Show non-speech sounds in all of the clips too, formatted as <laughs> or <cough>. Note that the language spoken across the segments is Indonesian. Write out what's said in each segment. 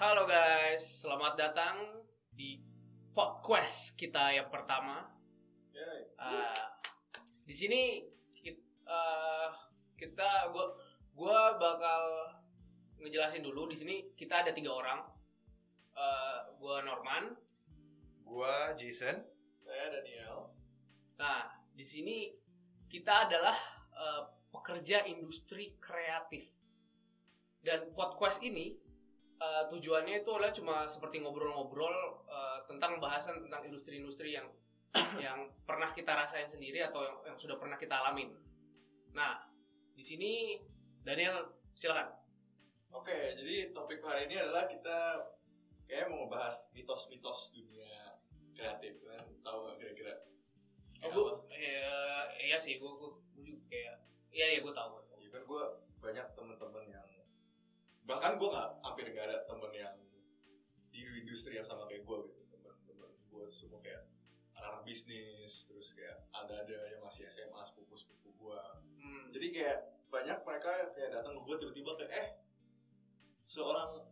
Halo guys, selamat datang di podcast kita yang pertama. Uh, di sini kita, uh, kita gua gua bakal ngejelasin dulu di sini kita ada tiga orang. Uh, gua Norman. Gua Jason. Saya Daniel. Nah, di sini kita adalah uh, pekerja industri kreatif. Dan podcast ini uh, tujuannya itu adalah cuma seperti ngobrol-ngobrol uh, tentang bahasan tentang industri-industri yang <coughs> yang pernah kita rasain sendiri atau yang, yang sudah pernah kita alamin. Nah, di sini Daniel silakan. Oke, jadi topik hari ini adalah kita kayak mau ngebahas mitos-mitos dunia kreatif kan, tahu nggak kira-kira? Oh, gue, ya, iya sih, gue, gue, gue juga kayak, iya iya gue tahu. Iya kan gue banyak yang bahkan gue nggak hampir nggak ada temen yang di industri yang sama kayak gue gitu temen-temen gue semua kayak anak bisnis terus kayak ada ada yang masih SMA sepupu sepupu gue Hmm. jadi kayak banyak mereka kayak datang ke gue tiba-tiba kayak eh seorang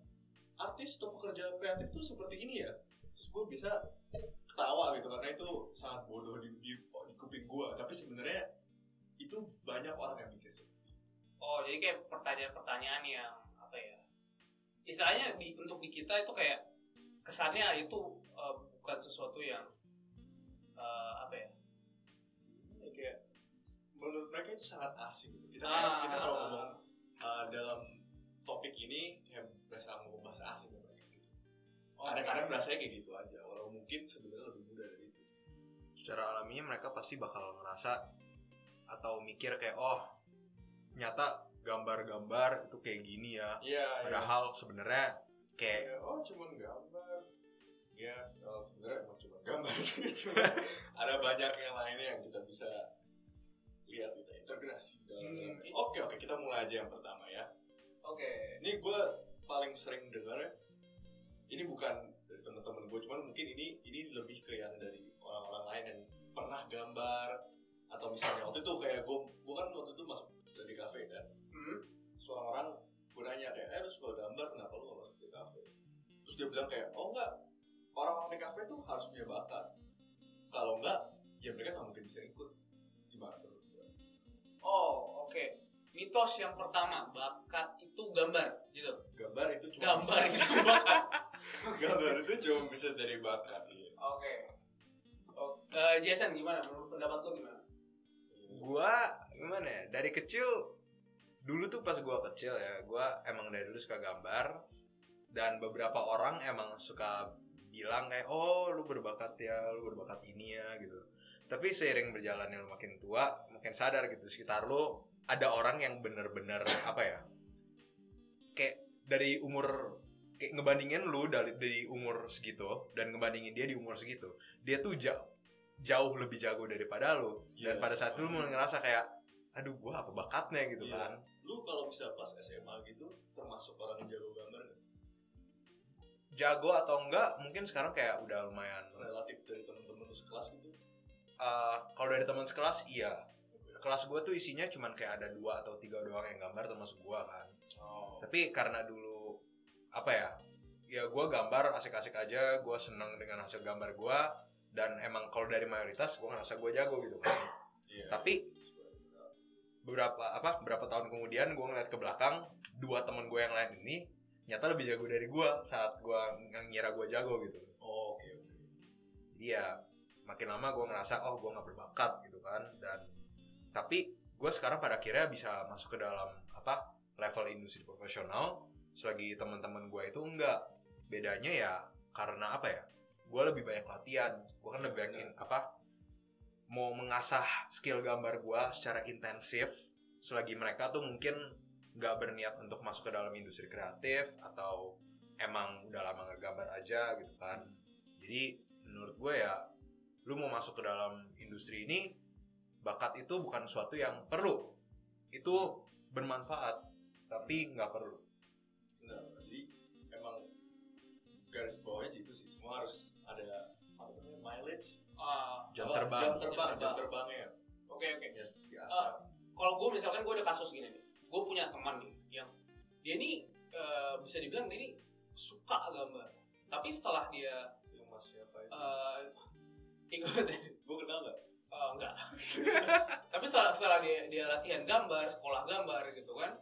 artis atau pekerja kreatif tuh seperti ini ya terus gue bisa ketawa gitu karena itu sangat bodoh di di, di kuping gue tapi sebenarnya itu banyak orang yang mikir seperti. Oh, jadi kayak pertanyaan-pertanyaan yang ya? Istilahnya di, untuk di kita itu kayak kesannya itu uh, bukan sesuatu yang uh, apa ya? Ya, kayak menurut mereka itu sangat asing gitu. kita Ah. kayak, kita kalau ngomong uh, dalam topik ini kayak berasa mau bahasa asing ke mereka gitu kadang-kadang berasanya kayak gitu aja walau mungkin sebenarnya lebih mudah dari itu Secara alaminya mereka pasti bakal ngerasa atau mikir kayak oh nyata gambar-gambar itu kayak gini ya. iya Padahal sebenarnya kayak Kayak, oh cuman gambar ya kalau sebenarnya emang cuma gambar <laughs> sih cuma <laughs> ada banyak yang lainnya yang kita bisa lihat kita integrasi dalam Hmm. oke oke kita mulai aja yang pertama ya Oke. ini gue paling sering dengar ya ini bukan dari teman-teman gue cuman mungkin ini ini lebih ke yang dari orang-orang lain yang pernah gambar atau misalnya waktu itu kayak gue gue kan waktu itu masuk Mitos yang pertama, bakat itu gambar, gitu. gambar itu cuma Gambar bisa, itu bakat. <laughs> gambar itu cuma bisa dari bakat iya. Oke. Oh, eh, Jason gimana? Menurut pendapat lo gimana? gua gimana ya? Dari kecil dulu tuh pas gua kecil ya, gua emang dari dulu suka gambar dan beberapa orang emang suka bilang kayak oh lu berbakat ya, lu berbakat ini ya gitu. Tapi seiring berjalannya lu makin tua, makin sadar gitu sekitar lu ada orang yang bener-bener apa ya? Kayak dari umur kayak ngebandingin lu dari dari umur segitu dan ngebandingin dia di umur segitu, dia tuh jauh jauh lebih jago daripada lu dan Iya. pada saat itu lu mulai ngerasa kayak aduh gua apa bakatnya gitu Iya. kan lu kalau bisa pas SMA gitu termasuk orang yang jago gambar jago atau enggak mungkin sekarang kayak udah lumayan relatif dari temen-temen lu sekelas gitu Eh, kalau dari teman sekelas iya kelas gua tuh isinya cuman kayak ada dua atau tiga doang yang gambar termasuk gua kan. Oh. Tapi karena dulu apa ya ya gua gambar asik-asik aja gua seneng dengan hasil gambar gua dan emang kalau dari mayoritas gua ngerasa gua jago gitu kan. Iya. Tapi beberapa apa beberapa tahun kemudian gue ngeliat ke belakang dua teman gue yang lain ini nyata lebih jago dari gue saat gue ngira gue jago gitu. Oh, oke oke. Jadi ya makin lama gue ngerasa oh gue nggak berbakat gitu kan dan tapi gue sekarang pada akhirnya bisa masuk ke dalam apa level industri profesional. Selagi teman-teman gue itu enggak. Bedanya ya karena apa ya gue lebih banyak latihan. Gue kan lebih banyak apa mau mengasah skill gambar gue secara intensif. Selagi mereka tuh mungkin nggak berniat untuk masuk ke dalam industri kreatif atau emang udah lama ngegambar aja gitu kan. Jadi menurut gue ya lu mau masuk ke dalam industri ini bakat itu bukan sesuatu yang perlu. Itu bermanfaat tapi nggak perlu. Nah jadi emang garis bawahnya gitu sih. Semua harus ada apa namanya mileage. Ah, jam terbang. Jam terbang Jam jam terbang. terbangnya. Oke oke. ya biasa. Ah. Kalau gue misalkan gue ada kasus gini nih, gue punya teman nih yang dia ini eh, bisa dibilang dia ini suka gambar. Tapi setelah dia yang mas siapa itu? eh <laughs> ikut gue kenal nggak Oh, enggak. <laughs> Tapi setelah, setelah dia, dia latihan gambar, sekolah gambar gitu kan,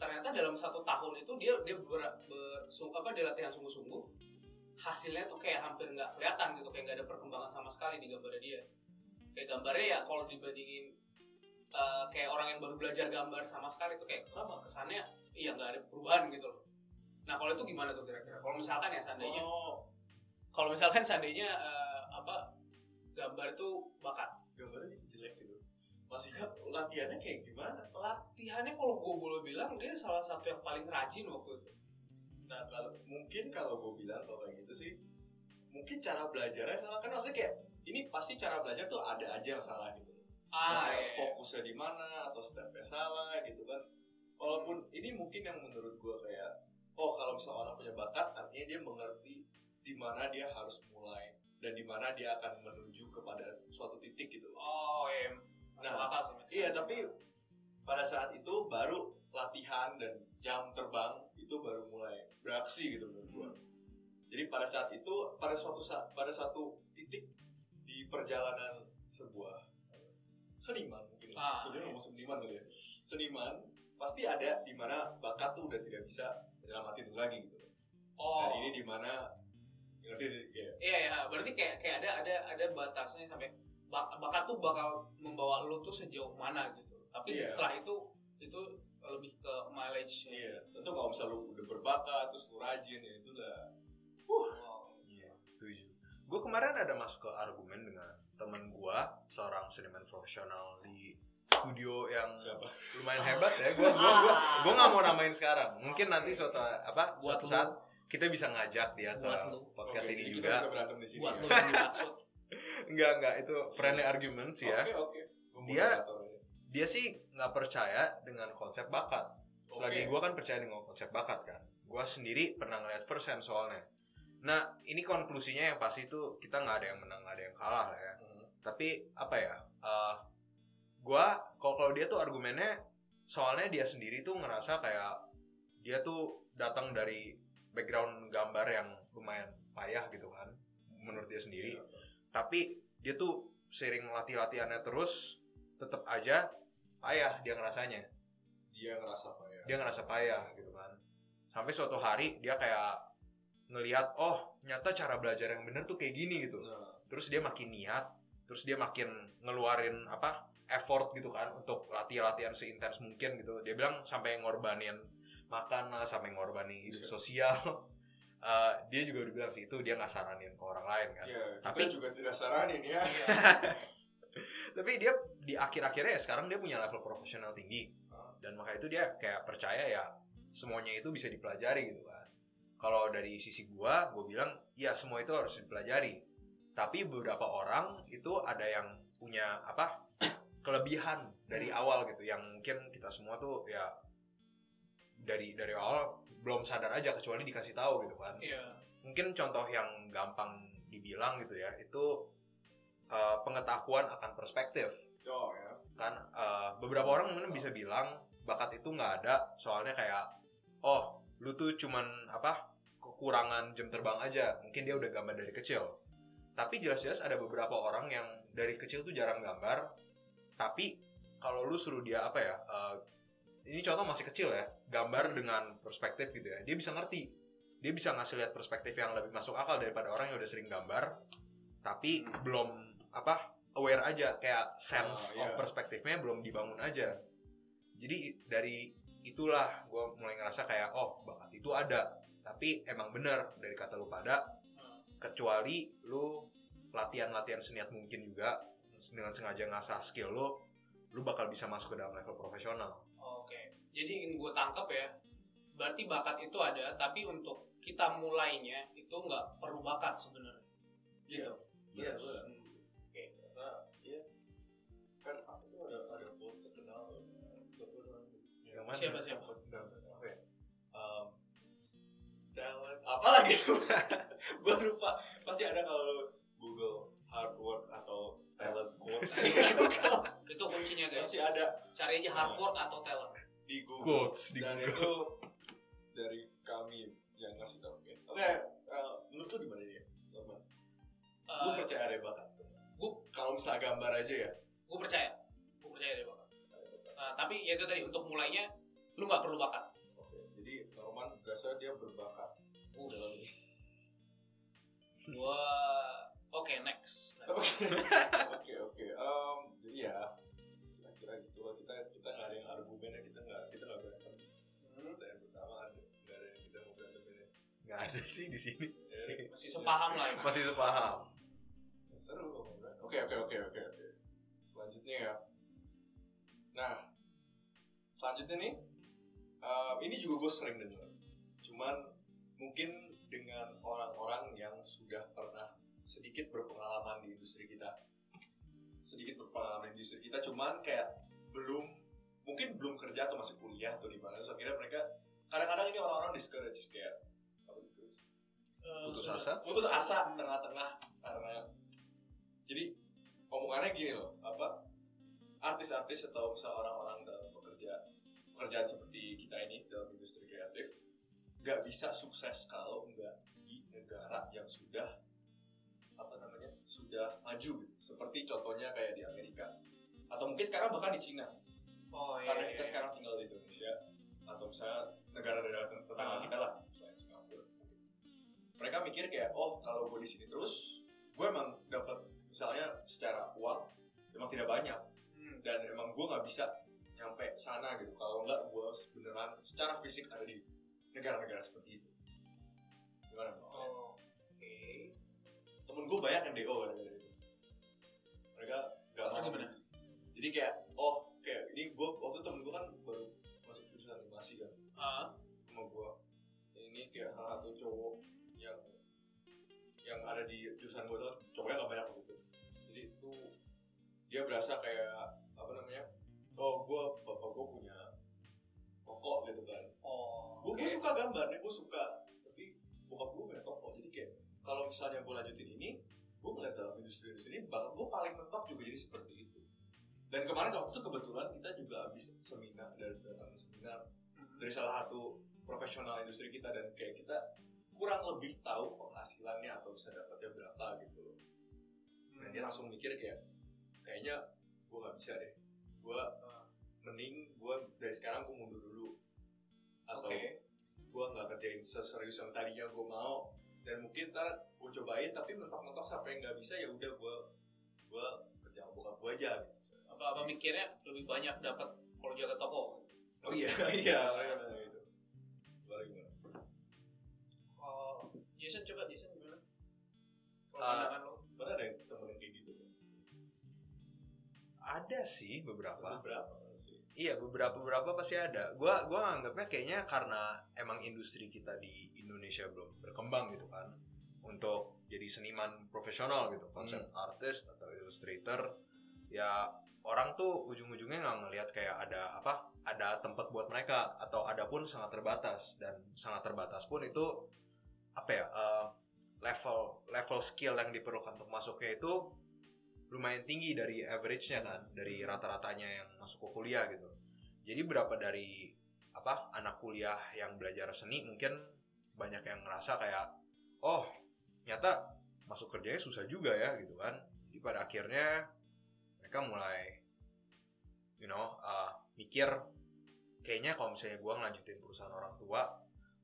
ternyata dalam satu tahun itu dia dia ber, bersung, apa dia latihan sungguh-sungguh, hasilnya tuh kayak hampir nggak kelihatan gitu, kayak nggak ada perkembangan sama sekali di gambarnya dia. Kayak gambarnya ya kalau dibandingin eh, kayak orang yang baru belajar gambar sama sekali tuh kayak kenapa kesannya iya nggak ada perubahan gitu loh. Nah kalau itu gimana tuh kira-kira? Kalau misalkan ya seandainya oh kalau misalkan seandainya apa gambar itu bakat. Gambarnya jelek gitu. Masih kan latihannya kayak gimana? Latihannya kalau gue boleh bilang dia salah satu yang paling rajin waktu itu. Nah kalau mungkin kalau gue bilang kalau kayak gitu sih mungkin cara belajarnya salah. Kan maksudnya kayak ini pasti cara belajar tuh ada aja yang salah gitu. Ah Kayak iya. fokusnya di mana atau stepnya salah gitu kan. Walaupun ini mungkin yang menurut gue kayak oh kalau misalnya orang punya bakat artinya dia mengerti di mana dia harus mulai dan di mana dia akan menuju kepada suatu titik gitu oh iya Nah, make Iya, tapi pada saat itu baru latihan dan jam terbang itu baru mulai beraksi gitu menurut gua. Jadi pada saat itu pada suatu saat pada satu titik di perjalanan sebuah seniman mungkin. Ah, Sebenarnya iya. ngomong seniman kali ya. Seniman pasti ada di mana bakat tuh udah tidak bisa menyelamatin lagi gitu. oh Dan ini di mana ngerti sih kayak iya ya berarti kayak kayak ada ada ada batasnya sampai bak- bakat tuh bakal membawa lu tuh sejauh mana gitu tapi Iya. setelah itu itu lebih ke mileage iya, tentu kalau misalnya lu udah berbakat terus lu rajin ya itu udah Wow. Iya, setuju. Gue kemarin ada masuk ke argumen dengan temen gue, seorang seniman profesional di studio yang siapa? lumayan hebat ya. Gue gue gue gue nggak mau namain sekarang. Mungkin nanti suatu apa Buat suatu saat kita bisa ngajak dia ke podcast Oke, ini juga. Kita bisa berantem di sini. buat ya? lu yang dimaksud <laughs> Enggak enggak itu friendly argument sih ya. Oke oke. Dia- Moderator ya. Dia sih nggak percaya dengan konsep bakat. Selagi Oke. gue kan percaya dengan konsep bakat kan. Gue sendiri pernah ngeliat persen soalnya. Nah ini konklusinya yang pasti itu kita nggak ada yang menang nggak ada yang kalah lah ya. Hmm. tapi apa ya eh gua kalau kalau dia tuh argumennya soalnya dia sendiri tuh ngerasa kayak dia tuh datang dari background gambar yang lumayan payah gitu kan menurut dia sendiri. Iya. tapi dia tuh sering latih latihannya terus tetap aja payah dia ngerasanya. Dia ngerasa apa ya? dia ngerasa payah gitu kan. Sampai suatu hari dia kayak ngelihat oh nyata cara belajar yang bener tuh kayak gini gitu. Nah, terus dia makin niat terus dia makin ngeluarin apa effort gitu kan untuk latihan-latihan seintens mungkin gitu. Dia bilang sampai ngorbanin makan lah sampai ngorbanin hidup Bisa. sosial. <laughs> Eh, dia juga udah bilang sih itu dia nggak saranin ke orang lain kan. Ya, Tapi- kita juga tidak saranin ya. <laughs> tapi dia di akhir-akhirnya ya sekarang dia punya level profesional tinggi. Ah. dan maka itu dia kayak percaya ya semuanya itu bisa dipelajari gitu kan. Kalau dari sisi gua gua bilang ya semua itu harus dipelajari. Tapi beberapa orang itu ada yang punya apa <clears throat> kelebihan dari awal gitu. Yang mungkin kita semua tuh ya dari dari awal belum sadar aja kecuali dikasih tahu gitu kan. Iya. Mungkin contoh yang gampang dibilang gitu ya itu uh, pengetahuan akan perspektif. Oh ya. kan uh, beberapa orang mungkin bisa bilang bakat itu nggak ada soalnya kayak oh lu tuh cuman apa kekurangan jam terbang aja mungkin dia udah gambar dari kecil. Tapi jelas-jelas ada beberapa orang yang dari kecil tuh jarang gambar tapi kalau lu suruh dia apa ya uh, ini contoh masih kecil ya gambar dengan perspektif gitu ya. Dia bisa ngerti. Dia bisa ngasih lihat perspektif yang lebih masuk akal daripada orang yang udah sering gambar tapi Hmm. belum apa aware aja. Kayak sense Oh, of iya. perspektifnya belum dibangun aja. Jadi dari itulah gue mulai ngerasa kayak oh bakat itu ada. Tapi emang bener dari kata lu pada kecuali lu latihan-latihan seniat mungkin juga dengan sengaja ngasah skill lu lu bakal bisa masuk ke dalam level profesional jadi yang gue tangkap ya, berarti bakat itu ada, tapi untuk kita mulainya itu nggak perlu bakat sebenarnya. Gitu. Iya, Yes. benar. Hmm. Oke. Karena iya kan apa itu ada ada quote terkenal yang mana Siapa, siapa? apa ya? Um, talent apa lagi tuh? <laughs> Gua lupa. Pasti ada kalau Google hard work atau talent quotes <laughs> gitu. Itu kuncinya guys. Pasti ada Cari aja hard work atau talent di Google Quotes, di dan Google. itu dari kami yang kasih tau. Oke, okay, uh, menurut lu gimana ini, Norman? Uh, eh, gue percaya ada bakat. Gue kalau misalnya gambar aja ya. Gue percaya, gue percaya ada bakat. Uh, tapi ya itu tadi untuk mulainya lu nggak perlu bakat. Oke, okay, jadi Norman dasar dia berbakat. Uh, gua oke okay, next. Oke <laughs> oke oke. Um, jadi ya nggak ada sih di sini Ya, <laughs> masih sepaham lah ya masih sepaham seru kok. Oke, oke, oke, oke, oke. Selanjutnya ya. Nah, selanjutnya nih, em, ini juga gue sering dengar. Cuman mungkin dengan orang-orang yang sudah pernah sedikit berpengalaman di industri kita sedikit berpengalaman di industri kita cuman kayak belum mungkin belum kerja atau masih kuliah atau di mana terus akhirnya mereka kadang-kadang ini orang-orang discourage kayak Eh, putus asa putus asa tengah-tengah karena jadi omongannya gini loh apa artis-artis atau misal orang-orang dalam pekerja pekerjaan seperti kita ini dalam industri kreatif nggak bisa sukses kalau nggak di negara yang sudah apa namanya sudah maju gitu. seperti contohnya kayak di Amerika atau mungkin sekarang bahkan di Cina oh iya, karena iya, kita iya. sekarang tinggal di Indonesia atau misalnya negara-negara tetangga Ah. kita lah mereka mikir kayak oh kalau gue di sini terus gue emang dapat misalnya secara uang emang tidak banyak Hmm, dan emang gue nggak bisa nyampe sana gitu. Kalau enggak gue beneran secara fisik ada di negara-negara seperti itu. Gimana Bang? oh oke. Temen gue banyak yang DO gara-gara itu mereka gak Oh, mau. gimana? jadi kayak oh kayak ini gue waktu itu temen gue kan baru masuk jurusan animasi kan. Ah, sama gue ini kayak salah satu cowok yang ada di jurusan gue tuh cowoknya gak banyak gitu jadi itu dia berasa kayak apa namanya oh gue bapak gue punya toko gitu kan oh gue oke. suka gambarnya gue suka tapi bokap gue punya toko jadi kayak kalau misalnya gue lanjutin ini gue ngeliat dalam industri industri ini bakal gue paling mentok juga jadi seperti itu dan kemarin waktu itu kebetulan kita juga habis seminar dari datang seminar Hmm. dari salah satu profesional industri kita dan kayak kita kurang lebih tahu penghasilannya atau bisa dapatnya berapa gitu loh. Hmm. dan dia langsung mikir kayak kayaknya gue nggak bisa deh. Gue mending gue dari sekarang gue mundur dulu. Atau Oke. gue nggak kerjain seserius yang tadinya gue mau. Dan mungkin ntar gue cobain tapi mentok-mentok sampai nggak bisa ya udah gue gue kerja bokap gue aja gitu. apa apa mikirnya lebih banyak dapat kalau jaga toko? Oh iya <laughs> iya ada sih beberapa. Berapa sih. Iya beberapa beberapa pasti ada. Gua gua anggapnya kayaknya karena emang industri kita di Indonesia belum berkembang gitu kan untuk jadi seniman profesional gitu, konsep artis atau illustrator ya orang tuh ujung-ujungnya nggak ngelihat kayak ada apa ada tempat buat mereka atau ada pun sangat terbatas. Dan sangat terbatas pun itu apa ya eh, level level skill yang diperlukan untuk masuknya itu lumayan tinggi dari average-nya kan dari rata-ratanya yang masuk ke kuliah gitu. Jadi berapa dari apa anak kuliah yang belajar seni mungkin banyak yang ngerasa kayak oh nyata masuk kerjanya susah juga ya gitu kan. Jadi pada akhirnya mereka mulai you know uh, mikir kayaknya kalau misalnya gue ngelanjutin perusahaan orang tua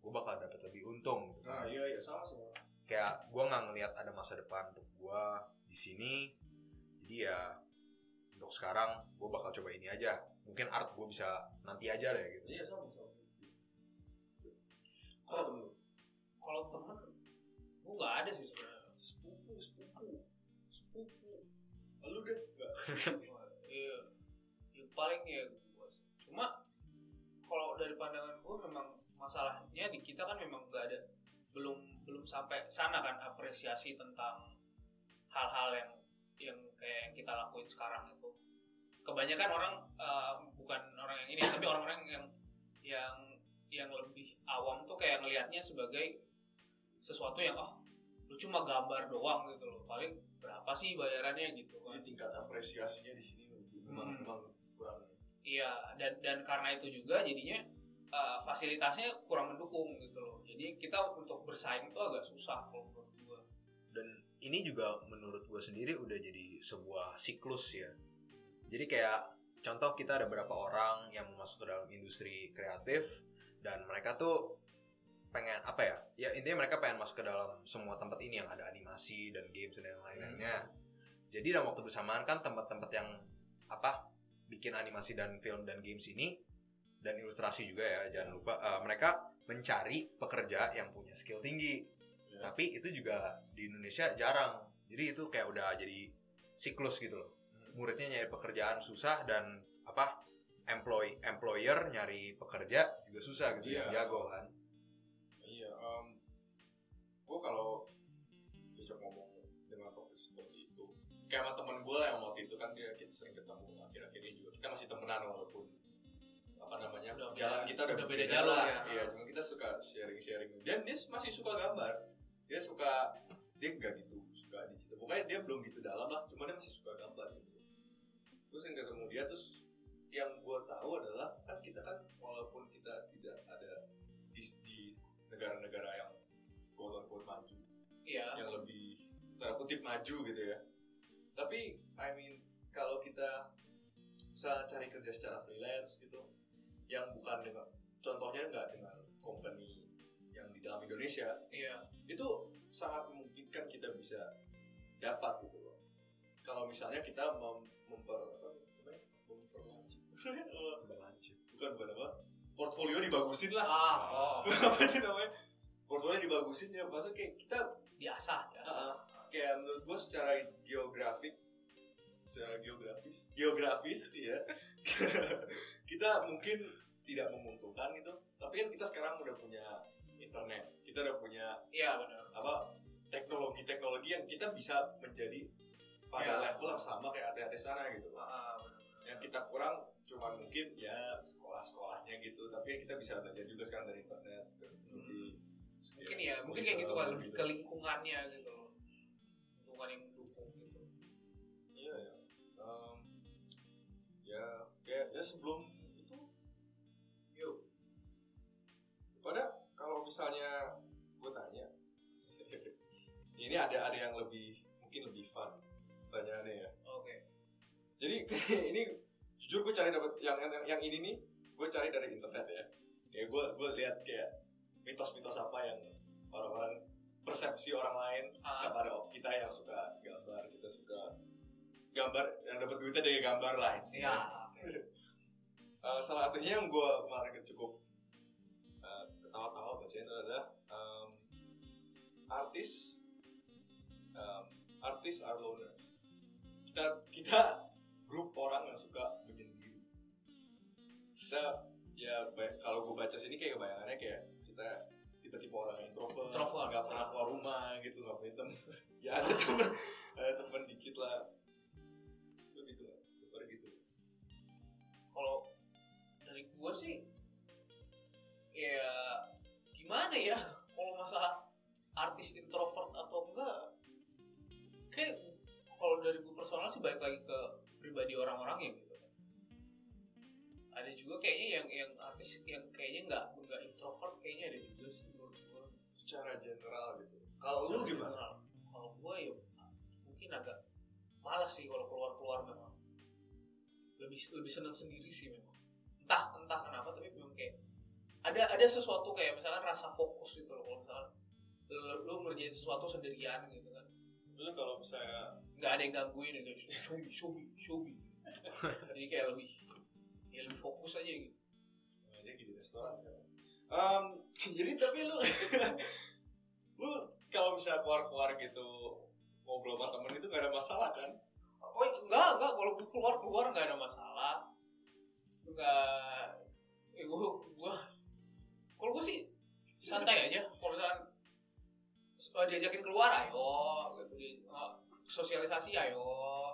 gue bakal dapat lebih untung gitu nah kan iya iya sama sama kayak gue nggak ngelihat ada masa depan untuk gue di sini jadi ya untuk sekarang gue bakal coba ini aja. Mungkin art gue bisa nanti aja deh gitu. Iya sama sama. Kalau kalau temen gue nggak ada sih sebenarnya. Sepupu sepupu. Sepupu. Lu deh enggak Wah, <laughs> iya. Ya, paling ya sih. cuma kalau dari pandangan gue memang masalahnya di kita kan memang nggak ada belum belum sampai sana kan apresiasi tentang hal-hal yang yang kayak yang kita lakuin sekarang itu kebanyakan orang eh, bukan orang yang ini tapi orang-orang yang yang yang lebih awam tuh kayak ngelihatnya sebagai sesuatu yang oh lu cuma gambar doang gitu loh paling berapa sih bayarannya gitu kan jadi tingkat apresiasinya di sini memang Hmm. memang kurang Iya, dan dan karena itu juga jadinya uh, fasilitasnya kurang mendukung gitu loh. Jadi kita untuk bersaing tuh agak susah kalau menurut gua. dan ini juga menurut gue sendiri udah jadi sebuah siklus ya. Jadi kayak contoh kita ada beberapa orang yang masuk ke dalam industri kreatif dan mereka tuh pengen apa ya? Ya intinya mereka pengen masuk ke dalam semua tempat ini yang ada animasi dan games dan lain-lainnya. Jadi dalam waktu bersamaan kan tempat-tempat yang apa bikin animasi dan film dan games ini dan ilustrasi juga ya jangan lupa eh, mereka mencari pekerja yang punya skill tinggi Ya. tapi itu juga di Indonesia jarang jadi itu kayak udah jadi siklus gitu loh muridnya nyari pekerjaan susah dan apa employ employer nyari pekerja juga susah gitu Iya. yang jago kan Iya, em gue kalau diajak ngomong dengan topik seperti itu, kayak sama temen gue lah yang waktu itu kan dia kita sering ketemu akhir-akhir ini juga kita masih temenan walaupun apa namanya Udah jalan beda- kita udah, udah beda lah. ya. Iya, cuma kita suka sharing-sharing dan dia masih suka gambar. Dia suka dia nggak gitu suka di situ. Pokoknya dia belum gitu dalam lah, cuma dia masih suka gambar gitu. Terus yang ketemu dia terus yang gue tahu adalah kan kita kan walaupun kita tidak ada di, di negara-negara yang quote unquote maju Iya. yang lebih tanda kutip maju gitu ya tapi I mean kalau kita bisa cari kerja secara freelance gitu yang bukan dengan contohnya nggak dengan company yang di dalam Indonesia Iya. Itu sangat memungkinkan kita bisa dapat gitu loh. Kalau misalnya kita mem memper apa namanya <laughs> bukan bukan apa? Portfolio dibagusin lah. Ah, oh. <laughs> apa itu namanya? Portfolio dibagusin ya maksudnya kayak kita Biasa, biasa. uh, kayak menurut gue secara geografik secara geografis geografis ya. <laughs> Kita mungkin tidak menguntungkan gitu. Tapi kan kita sekarang udah punya internet kita udah punya Iya, benar. apa teknologi-teknologi yang kita bisa menjadi pada Ya. level yang sama kayak artis sana gitu Ah, benar. yang kita kurang cuman mungkin ya sekolah-sekolahnya gitu tapi ya kita bisa belajar juga sekarang dari internet seperti Mungkin ya, mungkin kayak gitu kan lebih ke lingkungannya gitu loh. Lingkungan yang mendukung gitu. iya ya Em, ya kayak ya sebelum itu yuk pada kalau misalnya ini ada ada yang lebih mungkin lebih fun pertanyaannya ya. Oke. jadi <laughs> ini jujur gue cari dapat yang, yang yang ini nih gue cari dari internet ya. Kayak gue gue lihat kayak mitos-mitos apa yang orang-orang persepsi orang lain Ah, kepada kita yang suka gambar. Kita suka gambar yang dapat duitnya dari gambar lah. Iya. <laughs> Eh, salah satunya yang gue kemarin cukup eh, ketawa-tawa baca itu adalah em, artis em, artis are loners kita kita grup orang yang suka menyendiri kita ya kalau gue baca sini kayak bayangannya kayak kita tipe-tipe orang yang introvert Introvert. nggak pernah keluar rumah gitu nggak punya temen. <laughs> Ya ada temen ada temen dikit lah. Itu gitu lah gitu. Kalau dari gua sih ya gimana ya? Kalau masalah artis introvert balik lagi ke pribadi orang-orang ya gitu. Ada juga kayaknya yang yang artis yang kayaknya nggak nggak introvert kayaknya ada juga sih menurut gue secara general gitu. Kalau lu gimana? kalau gue ya mungkin agak malas sih kalau keluar keluar memang. Lebih lebih senang sendiri sih memang. Entah entah kenapa tapi memang kayak ada ada sesuatu kayak misalkan rasa fokus gitu loh. Kalau misalkan lu, lu ngerjain sesuatu sendirian gitu kan. Lu kalau misalnya nggak ada yang gangguin gitu shobi shobi shobi jadi kayak lebih ya lebih fokus aja gitu. Aja di restoran sekarang. Em, jadi tapi lu <laughs> lu kalau misalnya keluar-keluar gitu ngobrol sama temen itu gak ada masalah kan? Oh enggak enggak kalau gue keluar keluar nggak ada masalah. Enggak eh, gue gue kalau gue sih santai aja. Kalau misalkan eh, diajakin keluar ayo gitu. Eh, sosialisasi ayo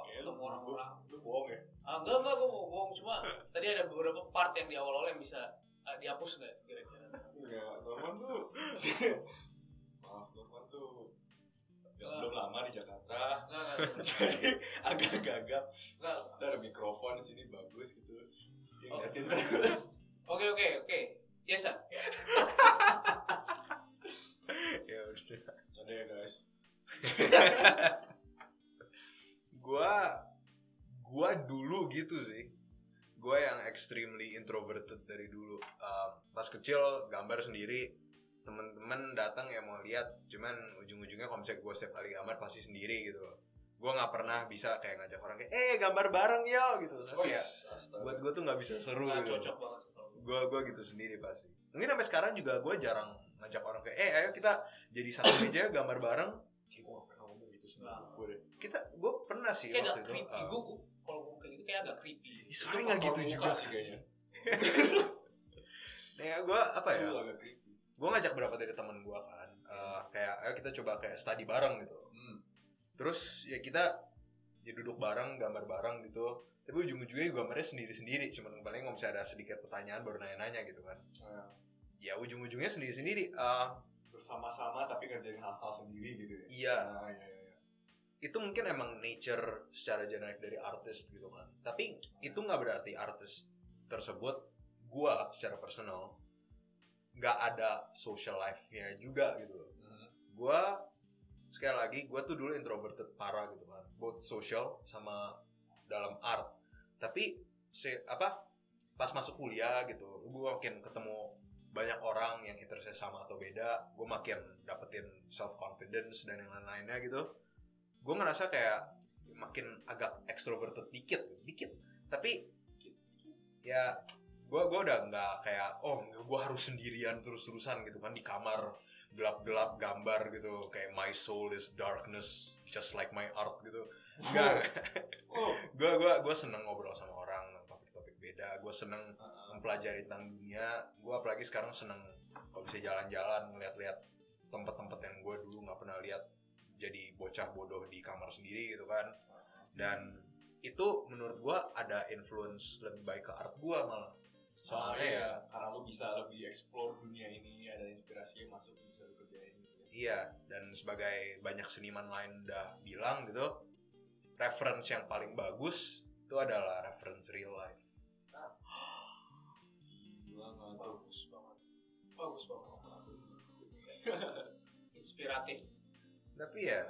Ya, ketemu orang-orang. lu bohong ya. Ah, enggak enggak gue mau bohong. Cuma tadi ada beberapa part yang di awal-awal yang bisa eh, dihapus nggak kira-kira? Enggak, Norman tuh. Maaf Norman tuh. Enggak. belum lama di Jakarta. Enggak enggak <laughs> enggak, jadi agak gagap. Enggak. ada mikrofon di sini bagus gitu. Oh. ngeliatin terus. Oke oke oke. Yes sir. Ya. <laughs> Udah. Canda ya guys <laughs> gua gua dulu gitu sih gua yang extremely introverted dari dulu Um, pas kecil gambar sendiri temen-temen datang ya mau lihat cuman ujung-ujungnya kalau misalnya gue setiap kali gambar pasti sendiri gitu loh gue nggak pernah bisa kayak ngajak orang kayak eh gambar bareng ya gitu Oh ya iya. Astaga. buat gue tuh nggak bisa seru Nggak gitu cocok banget gue. gue gue gitu sendiri pasti mungkin sampai sekarang juga gue jarang ngajak orang kayak eh ayo kita jadi satu meja gambar bareng Kayak gue gak pernah ngomong gitu sama Nah. gue deh. Kita gue pernah sih Kayak agak waktu itu creepy. uh, Gue kalau gue kayak gitu kayak agak creepy. Sebenarnya nggak gitu juga sih kayaknya. <laughs> ya gue apa ya agak gue ngajak beberapa dari teman gue kan eh, kayak ayo kita coba kayak study bareng gitu Hmm. terus ya kita ya duduk bareng gambar bareng gitu tapi ujung-ujungnya gambarnya sendiri-sendiri cuman paling kalau misalnya ada sedikit pertanyaan baru nanya-nanya gitu kan Nah, ya ujung-ujungnya sendiri-sendiri Eh, bersama-sama tapi kerjain hal-hal sendiri gitu ya. iya Nah, iya, iya. Itu mungkin emang nature secara generik dari artis gitu kan. Tapi itu nggak berarti artis tersebut gua secara personal nggak ada social life-nya juga gitu loh. Hmm. gua sekali lagi gua tuh dulu introverted parah gitu kan. Both social sama dalam art. Tapi si apa pas masuk kuliah gitu gua makin ketemu banyak orang yang interestnya sama atau beda gue makin dapetin self confidence dan yang lain-lainnya gitu gue ngerasa kayak makin agak extroverted dikit dikit. Tapi ya gue gua udah nggak kayak oh gue harus sendirian terus-terusan gitu kan di kamar gelap-gelap gambar gitu kayak my soul is darkness just like my art gitu. Enggak, <laughs> Oh. gue gua seneng ngobrol sama orang topik-topik beda. Gue seneng Heeh. mempelajari tentang dunia. Gue apalagi sekarang seneng kalau bisa jalan-jalan ngeliat-liat tempat-tempat yang gue dulu nggak pernah lihat jadi bocah bodoh di kamar sendiri gitu kan dan itu menurut gue ada influence lebih baik ke art gue malah Soalnya ya ya, karena lu bisa lebih explore dunia ini, ada inspirasi yang masuk bisa lu kerjain gitu ya. iya dan sebagai banyak seniman lain udah bilang gitu reference yang paling bagus itu adalah reference real life Gila tuh. Bagus banget. Bagus banget. <laughs> Inspiratif. Tapi ya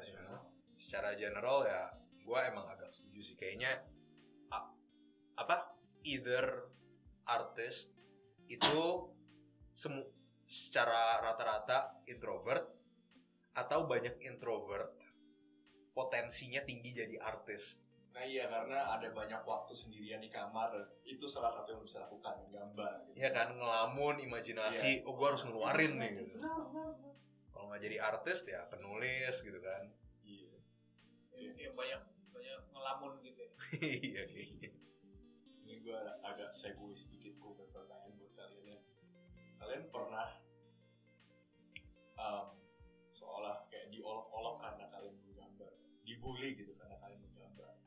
secara general ya gue emang agak setuju sih kayaknya apa either artist itu semu secara rata-rata introvert atau banyak introvert potensinya tinggi jadi artis Nah iya karena ada banyak waktu sendirian di kamar itu salah satu yang bisa lakukan gambar. Gitu. ya kan ngelamun imajinasi oh gue harus ngeluarin nih gitu Benar, benar, benar. Kalau nggak jadi artis ya penulis gitu kan Iya. Yang banyak banyak ngelamun gitu ya. <laughs> iya iya Ini gue agak segue sedikit gue berpertanyaan buat kalian ya. Kalian pernah um, seolah kayak diolok-olok karena kalian menggambar, dibully gitu karena kalian menggambar.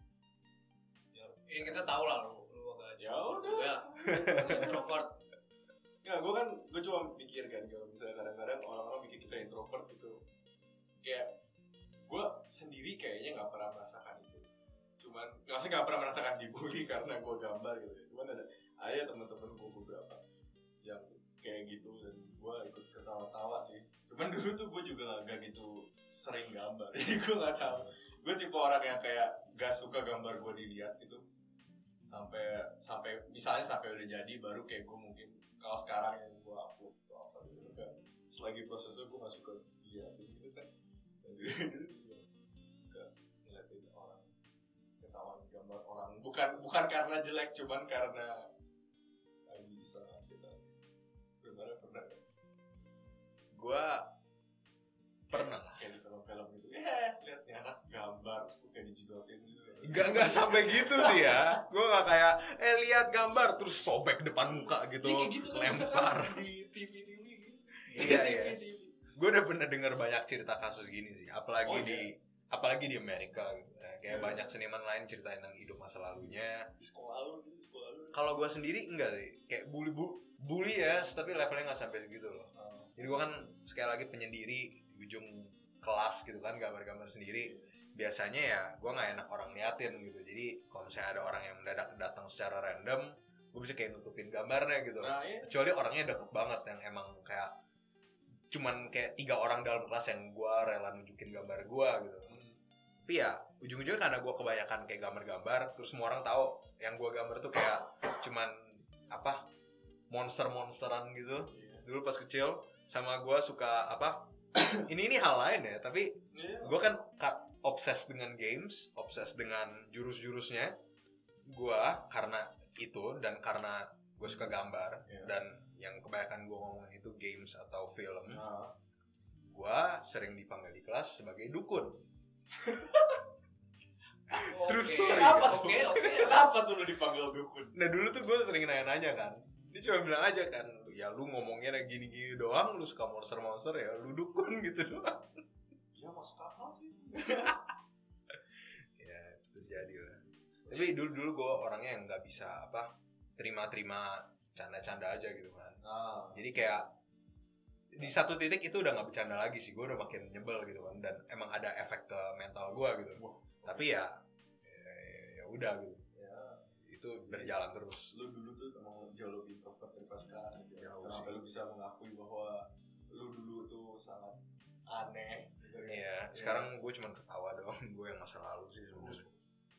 Ya kita tahu lah lu lu agak Ya udah. ya. Introvert. Nggak, gue kan, gue cuma mikir kan kalau misalnya kadang-kadang orang-orang mikir kita introvert gitu. Kayak, gue sendiri kayaknya nggak pernah merasakan itu. Cuman, nggak sih nggak pernah merasakan dibully <laughs> karena gue gambar gitu ya. Cuman ada, ada temen-temen gue beberapa yang kayak gitu dan gue ikut ketawa-tawa sih. Cuman dulu tuh gue juga nggak gitu sering gambar. <laughs> Jadi gue nggak tahu. Gue tipe orang yang kayak gak suka gambar gue dilihat gitu. Sampai sampai misalnya sampai udah jadi baru kayak gue mungkin kalau sekarang yang gue upload atau apa gitu kan selagi prosesnya gue gak suka lihat gitu kan. Dulu <laughs> juga suka ngeliatin orang ketahuan gambar orang. Bukan bukan karena jelek cuman karena lagi bisa kita benar pernah kan? gue pernah kayak di film-film gitu. Ya lihat nih anak gambar terus kayak dijidotin gitu Enggak enggak sampai gitu sih ya. Gue nggak kayak eh lihat gambar terus sobek depan muka gitu, Ya, gitu kan lempar. di TV TV gitu Iya iya. Gue udah pernah dengar banyak cerita kasus gini sih, apalagi Oh, di apalagi di Amerika gitu. ya. Kayak Iya. banyak seniman lain ceritain tentang hidup masa lalunya. di sekolah lu di sekolah lu Kalau gue sendiri enggak sih, kayak bully bu bully ya, tapi levelnya nggak sampai segitu loh. Jadi gue kan sekali lagi penyendiri di ujung kelas gitu kan, gambar-gambar sendiri. Biasanya ya gue nggak enak orang liatin gitu jadi kalau misalnya ada orang yang mendadak datang secara random gue bisa kayak nutupin gambarnya gitu nah ya kecuali orangnya deket banget yang emang kayak cuman kayak tiga orang dalam kelas yang gue rela nunjukin gambar gue gitu Hmm. tapi ya ujung-ujungnya karena gue kebanyakan kayak gambar-gambar terus semua orang tahu yang gue gambar tuh kayak cuman apa monster-monsteran gitu Iya. dulu pas kecil sama gue suka apa <coughs> ini ini hal lain ya tapi Iya. gue kan ka- obses dengan games obses dengan jurus-jurusnya gue karena itu dan karena gue suka gambar Iya. dan yang kebanyakan gue ngomongin itu games atau film Nah, gue sering dipanggil di kelas sebagai dukun <laughs> Oke, True story. Kenapa tuh? Oke, oke. Kenapa tuh lu dipanggil dukun? nah dulu tuh gue sering nanya-nanya kan dia cuma bilang aja kan ya lu ngomongnya gini-gini doang lu suka monster-monster ya lu dukun <laughs> gitu doang Ya masuk akal sih. Ya itu terjadi lah tapi dulu dulu gue orangnya yang nggak bisa apa terima-terima canda-canda aja gitu kan Nah, jadi kayak di satu titik itu udah nggak bercanda lagi sih gue udah makin nyebel gitu kan dan emang ada efek ke mental gue gitu Wah. tapi ya ya, ya udah gitu ya itu berjalan terus lu dulu tuh emang jauh lebih introvert daripada sekarang gitu. Sih. lu bisa mengakui bahwa lu dulu tuh sangat aneh ya? Iya, sekarang gue cuma ketawa doang <laughs> gue yang masa lalu sih sebenarnya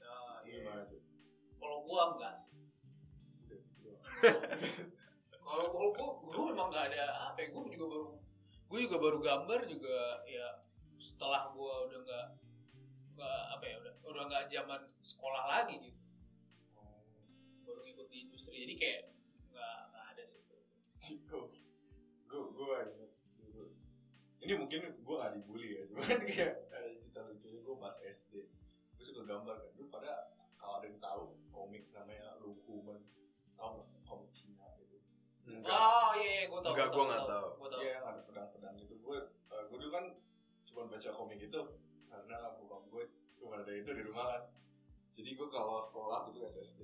Nah, iya. Gimana tuh? Kalau gua enggak. Kalau <laughs> kalau gua, gua memang nggak ada apa ya. Gua juga baru, gua juga baru gambar juga ya setelah gua udah nggak nggak apa ya udah udah nggak zaman sekolah lagi gitu. Baru ngikut di industri jadi kayak nggak nggak ada sih. gue gue gue ini mungkin gue gak dibully ya cuman kayak ada cerita lucunya gue pas SD gue suka gambar kan. Dulu pada kalau ada yang tahu komik namanya Lu Human tau nggak komik Cina gitu? Enggak. Oh iya, iya gua tahu. Enggak, gua gua nggak tahu. Gua tahu. Iya yang ada pedang-pedang gitu. Gue eh, gue dulu kan cuma baca komik itu karena bokap gue cuma ada itu di rumah kan. Jadi gue kalau sekolah dulu SSD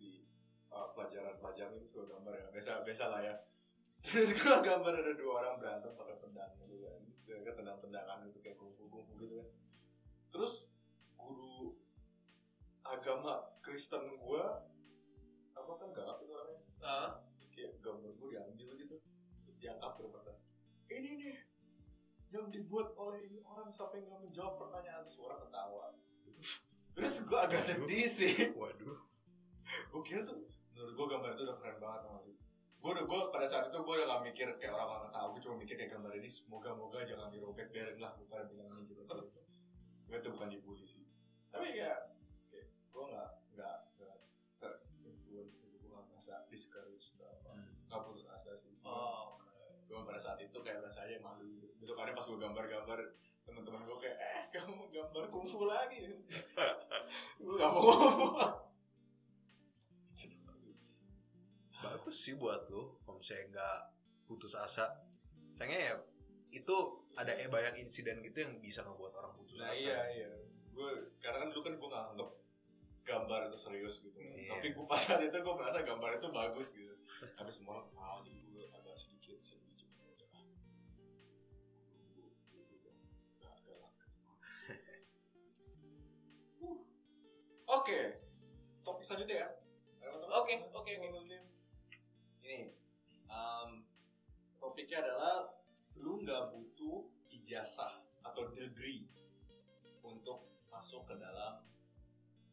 di eh, pelajaran-pelajaran itu suka gambar ya. Biasa biasa lah ya terus gue gambar ada dua orang berantem pakai pedang gitu kan. Terus kan tendang-tendangan gitu kayak kungfu-kungfu gitu kan. Terus guru agama Kristen gue apa kan galak itu orangnya. Ah, terus kayak gambar gue diambil gitu terus diangkat ke kertas ini nih yang dibuat oleh ini orang sampai nggak menjawab pertanyaan? Orang ketawa. Terus gue agak sedih sih. Waduh. Gue kira tuh menurut gue gambar itu udah keren banget sama sih gue udah gue pada saat itu gue udah gak mikir kayak orang orang ketawa gue cuma mikir kayak gambar ini semoga moga jangan dirobek biarin lah pada bilang ini gitu. Gue tuh bukan dibully sih. Tapi ya kayak gue nggak nggak nggak terinfluence gitu gue nggak merasa discouraged atau apa. Hmm. nggak putus asa sih. Oh. gue pada saat itu kayak rasanya malu. Besokannya pas gue gambar-gambar teman-teman gue kayak eh kamu gambar kungfu lagi. <laughs> Gue gak mau bagus sih buat lu kalau misalnya nggak putus asa sayangnya ya itu ada eh, banyak insiden gitu yang bisa ngebuat orang putus nah asa iya iya gue karena kan dulu kan gue nggak anggap gambar itu serius gitu Iya. tapi gue pas saat itu gue merasa gambar itu bagus gitu tapi semua orang tahu jadi gue agak sedikit sedih juga udah. Uh. oke topik selanjutnya ya. Oke, oke, oke. Topiknya adalah lu nggak butuh ijazah atau degree untuk masuk ke dalam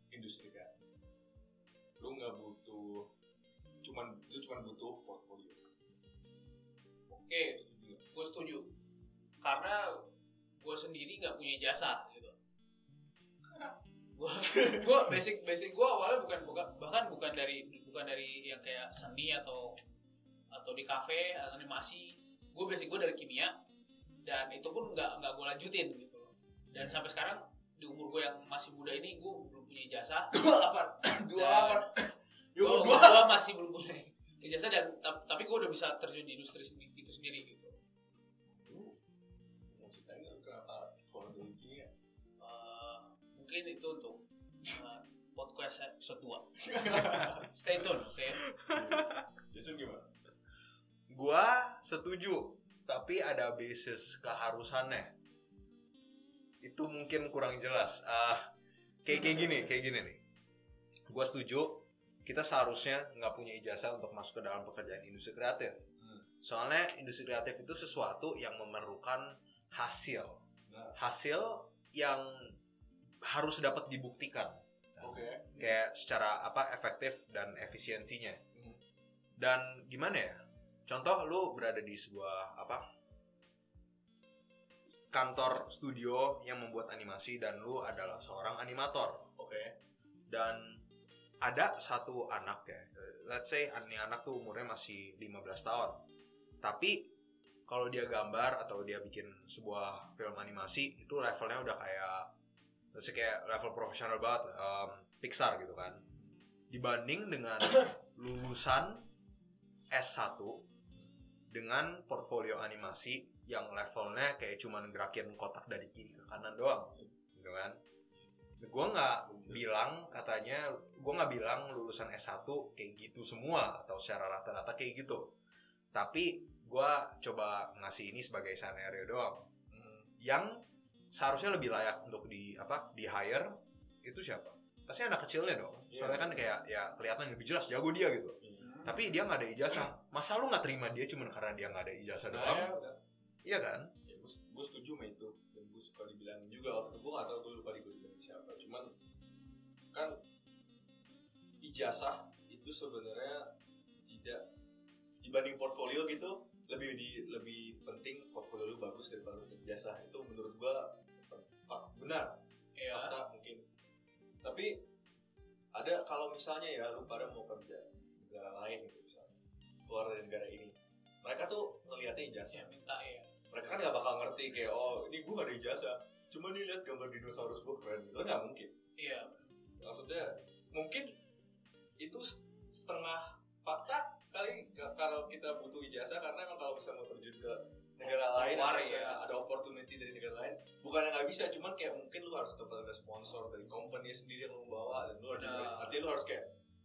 industri kreatif. Lu nggak butuh cuman lu cuman butuh portfolio. Oke, gue setuju. Karena gue sendiri nggak punya jasa gitu. Gue gue basic basic gue awalnya bukan bukan bahkan bukan dari bukan dari yang kayak seni atau atau di kafe atau animasi. Gue basic gue dari kimia dan itu pun nggak nggak gue lanjutin gitu. Dan sampai sekarang di umur gue yang masih muda ini gue belum punya jasa. <coughs> Dua delapan, dua delapan. Gue masih belum punya ijazah dan ta- tapi gue udah bisa terjun di industri itu sendiri gitu. Nggak kenapa kimia? Eh, mungkin itu untuk podcast episode 2 <laughs> stay tune oke Jason gimana? Gua setuju tapi ada basis keharusannya itu mungkin kurang jelas ah kayak kayak gini kayak gini nih gua setuju kita seharusnya nggak punya ijazah untuk masuk ke dalam pekerjaan industri kreatif Hmm. Soalnya industri kreatif itu sesuatu yang memerlukan hasil. Nah, Hasil yang harus dapat dibuktikan. oke. Kayak secara apa efektif dan efisiensinya. Hmm. Dan gimana ya? Contoh lu berada di sebuah apa? kantor studio yang membuat animasi dan lu adalah seorang animator Oke. dan ada satu anak ya let's say ini anak tuh umurnya masih 15 tahun tapi kalau dia gambar atau dia bikin sebuah film animasi itu levelnya udah kayak let's say kayak level profesional banget um, Pixar gitu kan dibanding dengan <coughs> lulusan S1 dengan portfolio animasi yang levelnya kayak cuman gerakin kotak dari kiri ke kanan doang gitu kan. Gue nggak bilang katanya gue nggak bilang lulusan S1 kayak gitu semua atau secara rata-rata kayak gitu. Tapi gue coba ngasih ini sebagai scenario doang. Hmm. yang seharusnya lebih layak untuk di apa di hire itu siapa? Pasti anak kecilnya dong. Iya. soalnya kan kayak ya kelihatan lebih jelas jago dia gitu tapi dia nggak ada ijazah. Masa lu nggak terima dia cuma karena dia nggak ada ijazah Nah, doang? ya, iya kan? Ya gue, gue setuju sama itu. Dan gue suka dibilangin juga. Waktu itu gue gak tau gue lupa dibilang siapa. Cuman kan ijazah itu sebenarnya tidak dibanding portfolio gitu lebih di, lebih penting portfolio lu bagus daripada lu ijazah. Itu menurut gue benar. Iya. fakta mungkin. Tapi ada kalau misalnya ya lu pada mau kerja negara lain gitu misalnya keluar dari negara ini mereka tuh ngelihatnya ijazah Saya minta ya. mereka kan nggak bakal ngerti kayak oh ini gue gak ada ijazah cuma nih lihat gambar dinosaurus gue keren gitu nggak mungkin Iya. maksudnya mungkin itu setengah fakta kali kalau kita butuh ijazah karena emang kalau misalnya mau terjun ke negara lain atau ya. ada opportunity dari negara lain bukannya nggak bisa cuman kayak mungkin lu harus dapat ada sponsor dari company sendiri yang lu bawa dan lu harus Benar. artinya lu harus kayak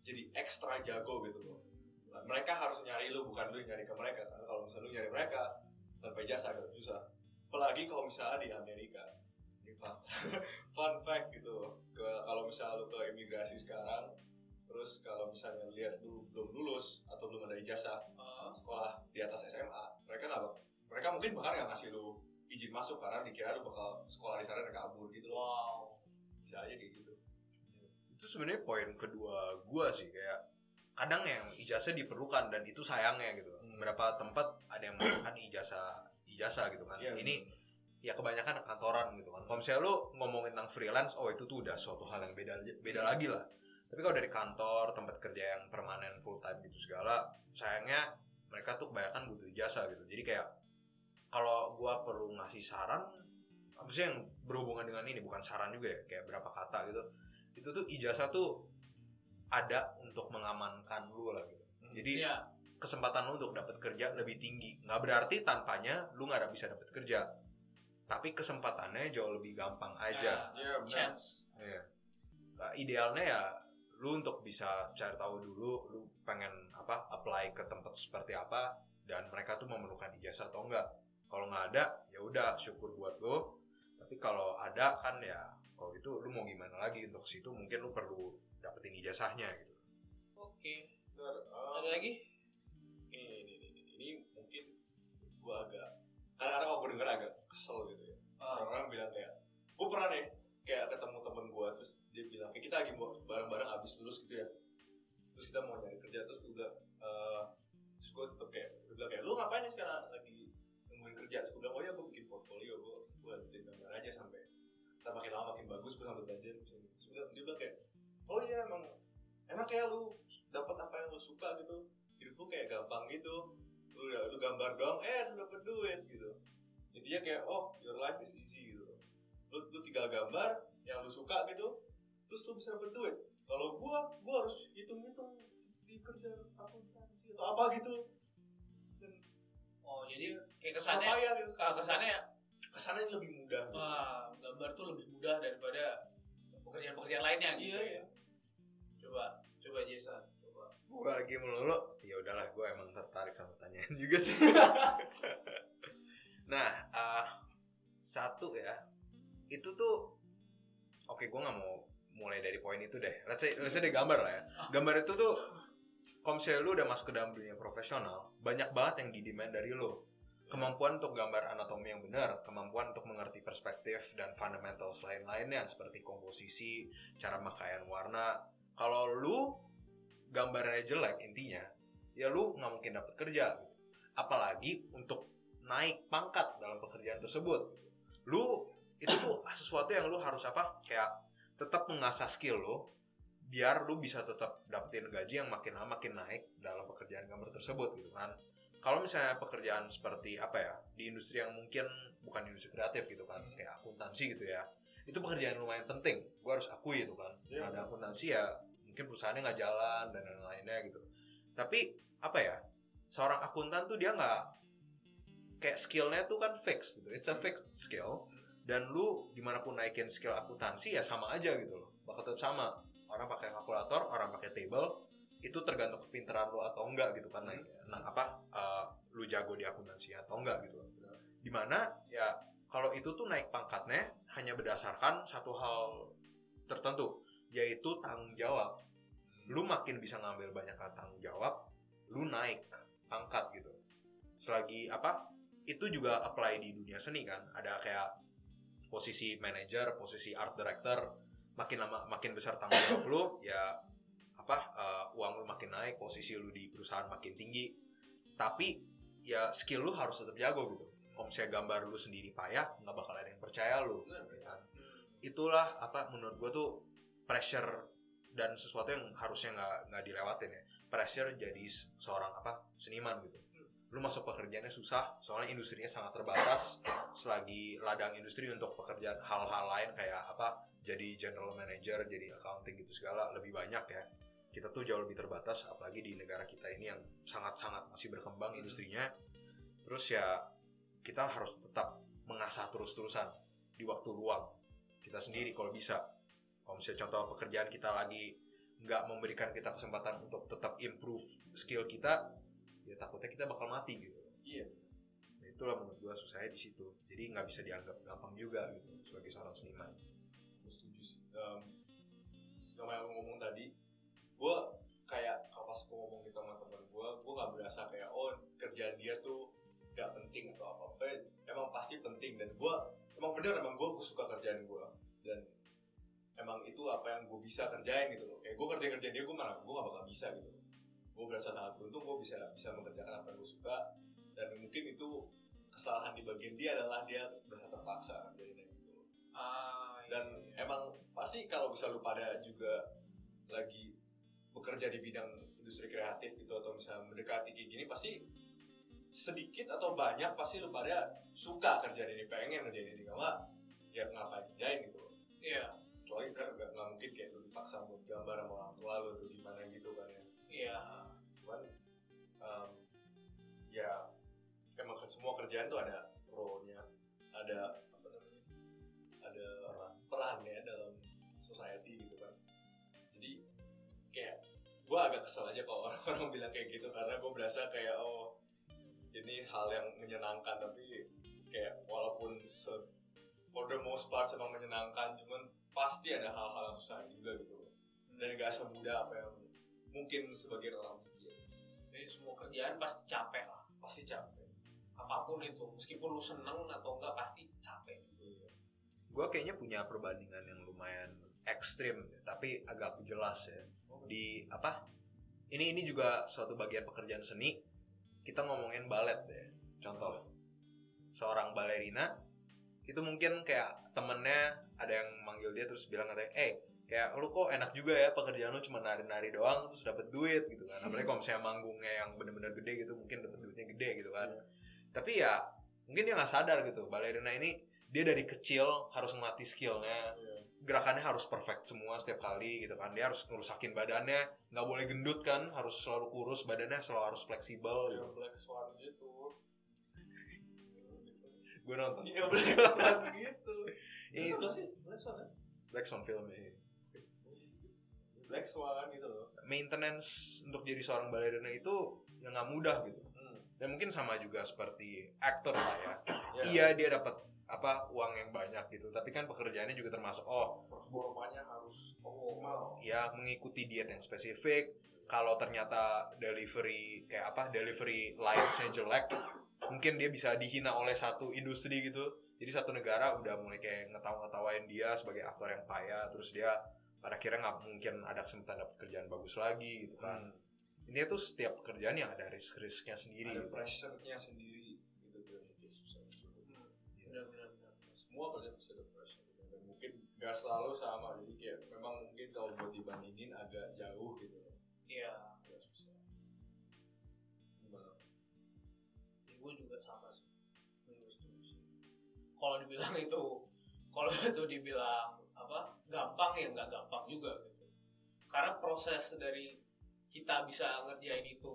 jadi ekstra jago gitu loh. Nah, mereka harus nyari lu bukan lu nyari ke mereka. Karena kalau misalnya lu nyari mereka tanpa ijazah agak susah. Apalagi kalau misalnya di Amerika. Ini fun, <laughs> fun fact gitu ke kalau misalnya lu ke imigrasi sekarang terus kalau misalnya lihat lu belum lulus atau belum ada ijazah Eh, sekolah di atas SMA mereka nggak mereka mungkin bahkan nggak ngasih lu izin masuk karena dikira lu bakal sekolah di sana dan kabur gitu. Loh wow. bisa aja kayak gitu. itu sebenarnya poin kedua gua sih kayak kadang yang ijazah diperlukan dan itu sayangnya gitu. Hmm. beberapa tempat ada yang menggunakan ijazah ijazah gitu kan. Iya, ini ya kebanyakan kantoran gitu kan. Kalau misalnya lu ngomongin tentang freelance oh itu tuh udah suatu hal yang beda beda Hmm. lagi lah. Tapi kalau dari kantor tempat kerja yang permanen full time gitu segala sayangnya mereka tuh kebanyakan butuh ijazah gitu. Jadi kayak kalau gua perlu ngasih saran maksudnya yang berhubungan dengan ini bukan saran juga ya kayak berapa kata gitu itu tuh ijazah tuh ada untuk mengamankan lu lah gitu. Jadi Iya. kesempatan lu untuk dapat kerja lebih tinggi. Nggak berarti tanpanya lu nggak bisa dapat kerja. Tapi kesempatannya jauh lebih gampang aja. Nah, Iya chance. Iya. Nah, idealnya ya lu untuk bisa cari tahu dulu lu pengen apa apply ke tempat seperti apa dan mereka tuh memerlukan ijazah atau enggak kalau nggak ada ya udah syukur buat lu. Tapi kalau ada kan ya kalau gitu lu mau gimana lagi? Untuk situ mungkin lu perlu dapetin ijazahnya gitu. Oke. Ntar, um, Ada lagi? ini ini ini, ini, ini mungkin gua agak kadang-kadang kalau gue denger agak kesel gitu ya. Ah, orang-orang bilang kayak gue pernah nih kayak ketemu temen gue terus dia bilang kayak kita lagi mau bareng-bareng abis lulus gitu ya. Terus kita mau nyari kerja terus gue bilang eh terus gue tetep kayak kita makin lama makin bagus gue sampai belajar terus dia bilang- dia kayak oh iya emang enak ya lu dapat apa yang lu suka gitu. Hidup lu kayak gampang gitu. Lu lu gambar dong eh lu dapet duit gitu. Intinya kayak oh your life is easy gitu. Lu, lu tinggal gambar yang lu suka gitu terus lu bisa dapet duit. Kalau gua gua harus hitung hitung di kerja akuntansi atau apa gitu. Dan Oh, jadi kayak kesannya ya gitu. kesannya kesannya lebih mudah. Gitu. wah, gambar tuh lebih mudah daripada pekerjaan-pekerjaan lainnya gitu. iya iya. Coba, coba Jason, coba. gue lagi melulu ya udahlah gue emang tertarik sama pertanyaan juga sih. <laughs> Nah eh, satu ya. Itu tuh oke gue nggak mau mulai dari poin itu deh. Let's say let's say deh gambar lah ya. Gambar itu tuh kalau misalnya lu udah masuk ke dalam dunia profesional banyak banget yang di-demand dari lu kemampuan untuk gambar anatomi yang benar, kemampuan untuk mengerti perspektif dan fundamental lain-lainnya seperti komposisi, cara pemakaian warna. Kalau lu gambarnya jelek intinya, ya lu nggak mungkin dapat kerja. gitu. Apalagi untuk naik pangkat dalam pekerjaan tersebut. Lu itu tuh <coughs> sesuatu yang lu harus apa? Kayak tetap mengasah skill lu biar lu bisa tetap dapetin gaji yang makin lama makin naik dalam pekerjaan gambar tersebut gitu kan kalau misalnya pekerjaan seperti apa ya di industri yang mungkin bukan industri kreatif gitu kan kayak akuntansi gitu ya itu pekerjaan lumayan penting. Gue harus akui itu kan. Iya. ada akuntansi ya mungkin perusahaannya nggak jalan dan lain-lainnya gitu. Tapi apa ya seorang akuntan tuh dia nggak kayak skillnya tuh kan fix gitu. It's a fixed skill. Dan lu di mana pun naikin skill akuntansi ya sama aja gitu loh. Bakal tetap sama. Orang pakai kalkulator orang pakai table itu tergantung kepintaran lu atau enggak gitu kan naik nah apa eh, lu jago di akuntansi atau enggak gitu. Di mana ya kalau itu tuh naik pangkatnya hanya berdasarkan satu hal tertentu yaitu tanggung jawab. Lu makin bisa ngambil banyak tanggung jawab lu naik pangkat gitu. Selagi apa itu juga apply di dunia seni kan. Ada kayak posisi manager posisi art director makin lama makin besar tanggung jawab lu ya apa eh, uang lu makin naik posisi lu di perusahaan makin tinggi. Tapi ya skill lu harus tetap jago gitu. Kalau misalnya gambar lu sendiri payah nggak bakal ada yang percaya lu. Kan? itulah apa menurut gua tuh pressure dan sesuatu yang harusnya nggak nggak dilewatin ya. Pressure jadi se- seorang apa seniman gitu. Lu masuk pekerjaannya susah soalnya industrinya sangat terbatas selagi ladang industri untuk pekerjaan hal-hal lain kayak apa jadi general manager jadi accounting gitu segala lebih banyak ya kita tuh jauh lebih terbatas apalagi di negara kita ini yang sangat-sangat masih berkembang industrinya. Terus ya kita harus tetap mengasah terus-terusan di waktu luang kita sendiri kalau bisa. Kalau misalnya contoh pekerjaan kita lagi nggak memberikan kita kesempatan untuk tetap improve skill kita ya takutnya kita bakal mati gitu. Iya. Nah, itulah menurut gua susahnya di situ. Jadi nggak bisa dianggap gampang juga gitu sebagai seorang seniman. Setuju sih. Um, sama yang ngomong tadi, gue kayak kalau pas gue ngomong gitu sama temen gue, gue gak berasa kayak oh kerjaan dia tuh gak penting atau apa apa. Emang pasti penting dan gue emang bener emang gue suka kerjaan gue dan emang itu apa yang gue bisa kerjain gitu loh. Kayak gue kerja kerjaan dia gue malah gue gak bakal bisa gitu. Gue berasa sangat beruntung gue bisa bisa mengerjakan apa yang gue suka dan mungkin itu kesalahan di bagian dia adalah dia berasa terpaksa kerjainnya gitu loh Ah, iya, dan iya. emang pasti kalau bisa lu pada juga lagi bekerja di bidang industri kreatif gitu atau misalnya mendekati kayak gini pasti sedikit atau banyak pasti lu pada suka kerjaan ini pengen kerjaan ini. Kalau ya ngapain kerjain gitu iya. Kecuali kan nggak mungkin kayak lu dipaksa buat gambar sama orang tua lu atau gimana gitu kan ya. Iya. Cuman em, ya emang semua kerjaan tuh ada role-nya ada gue agak kesel aja kalau orang-orang <laughs> bilang kayak gitu karena gue berasa kayak oh ini hal yang menyenangkan tapi kayak walaupun se for the most part emang menyenangkan cuman pasti ada hal-hal yang susah juga gitu dan gak semudah apa yang mungkin sebagian orang pikir. Jadi semua kerjaan pasti capek lah. Pasti capek. Apa pun itu meskipun lu seneng atau enggak pasti capek. Gue kayaknya punya perbandingan yang lumayan ekstrim tapi agak jelas ya. Di apa? Ini ini juga suatu bagian pekerjaan seni. Kita ngomongin balet deh contoh seorang balerina itu mungkin kayak temennya ada yang manggil dia terus bilang katanya eh kayak lu kok enak juga ya pekerjaan lu cuma nari-nari doang terus dapat duit gitu kan. Apalagi kalau misalnya manggungnya yang bener-bener gede gitu mungkin dapat duitnya gede gitu kan. Tapi ya mungkin dia nggak sadar gitu balerina ini dia dari kecil harus melatih skillnya gerakannya harus perfect semua setiap kali gitu kan. Dia harus ngerusakin badannya nggak boleh gendut kan harus selalu kurus badannya selalu harus fleksibel gitu. Kayak Black Swan gitu. Gue nonton. Iya Black Swan <laughs> gitu. Ini itu. sih? Black Swan ya? Black Swan film ini Black Swan gitu loh. Maintenance untuk jadi seorang balerina itu yang nggak mudah gitu. Hmm. dan mungkin sama juga seperti aktor lah ya. Ya, iya dia dapat apa uang yang banyak gitu. Tapi kan pekerjaannya juga termasuk oh performanya harus optimal. ya mengikuti diet yang spesifik. Kalau ternyata delivery kayak apa delivery linesnya jelek mungkin dia bisa dihina oleh satu industri gitu. Jadi satu negara udah mulai kayak ngetawa-ngetawain dia sebagai aktor yang payah terus dia pada akhirnya nggak mungkin ada kesempatan dapat kerjaan bagus lagi gitu kan. Ini tuh setiap pekerjaan yang ada risk-risknya sendiri. Ada gitu. pressure-nya sendiri semua pasti ada pressure gitu. dan mungkin gak selalu sama. Jadi kayak memang mungkin kalau buat dibandingin agak jauh gitu. Iya. Agak susah. Gimana? Ya gue juga sama sih. Gue setuju sih. kalau dibilang <laughs> itu kalau itu dibilang apa gampang ya nggak gampang juga gitu. Karena proses dari kita bisa ngerjain itu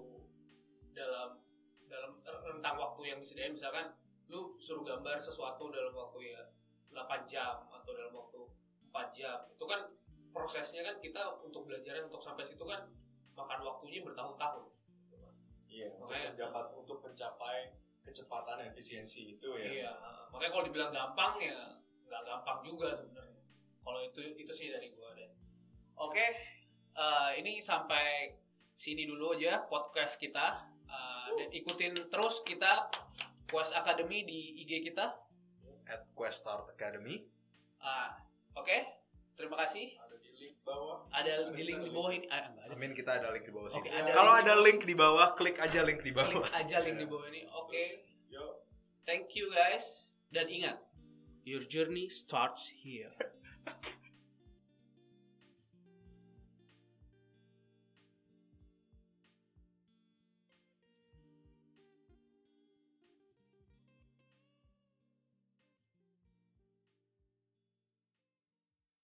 dalam dalam rentang waktu yang disediain misalkan lu suruh gambar sesuatu dalam waktu ya 8 jam atau dalam waktu 4 jam itu kan prosesnya kan kita untuk belajarnya untuk sampai situ kan makan waktunya bertahun-tahun iya untuk Makanya- mencapai untuk mencapai kecepatan dan efisiensi itu ya Iya, makanya kalau dibilang gampang ya nggak gampang juga sebenarnya. Kalau itu itu sih dari gua deh. Oke, eh, ini sampai sini dulu aja podcast kita. Eh, dan ikutin terus kita Quest Academy di IG kita. at Quest Start Academy Ah, Oke, terima kasih. ada di link bawah Ada Ada di link di link. bawah ini. Ah, ada. Amin kita ada link di bawah Oke, sini ada kalau link ada link di bawah klik aja link di bawah Klik aja link di bawah ini. Oke, yuk thank you guys. Dan ingat, your journey starts here. <laughs>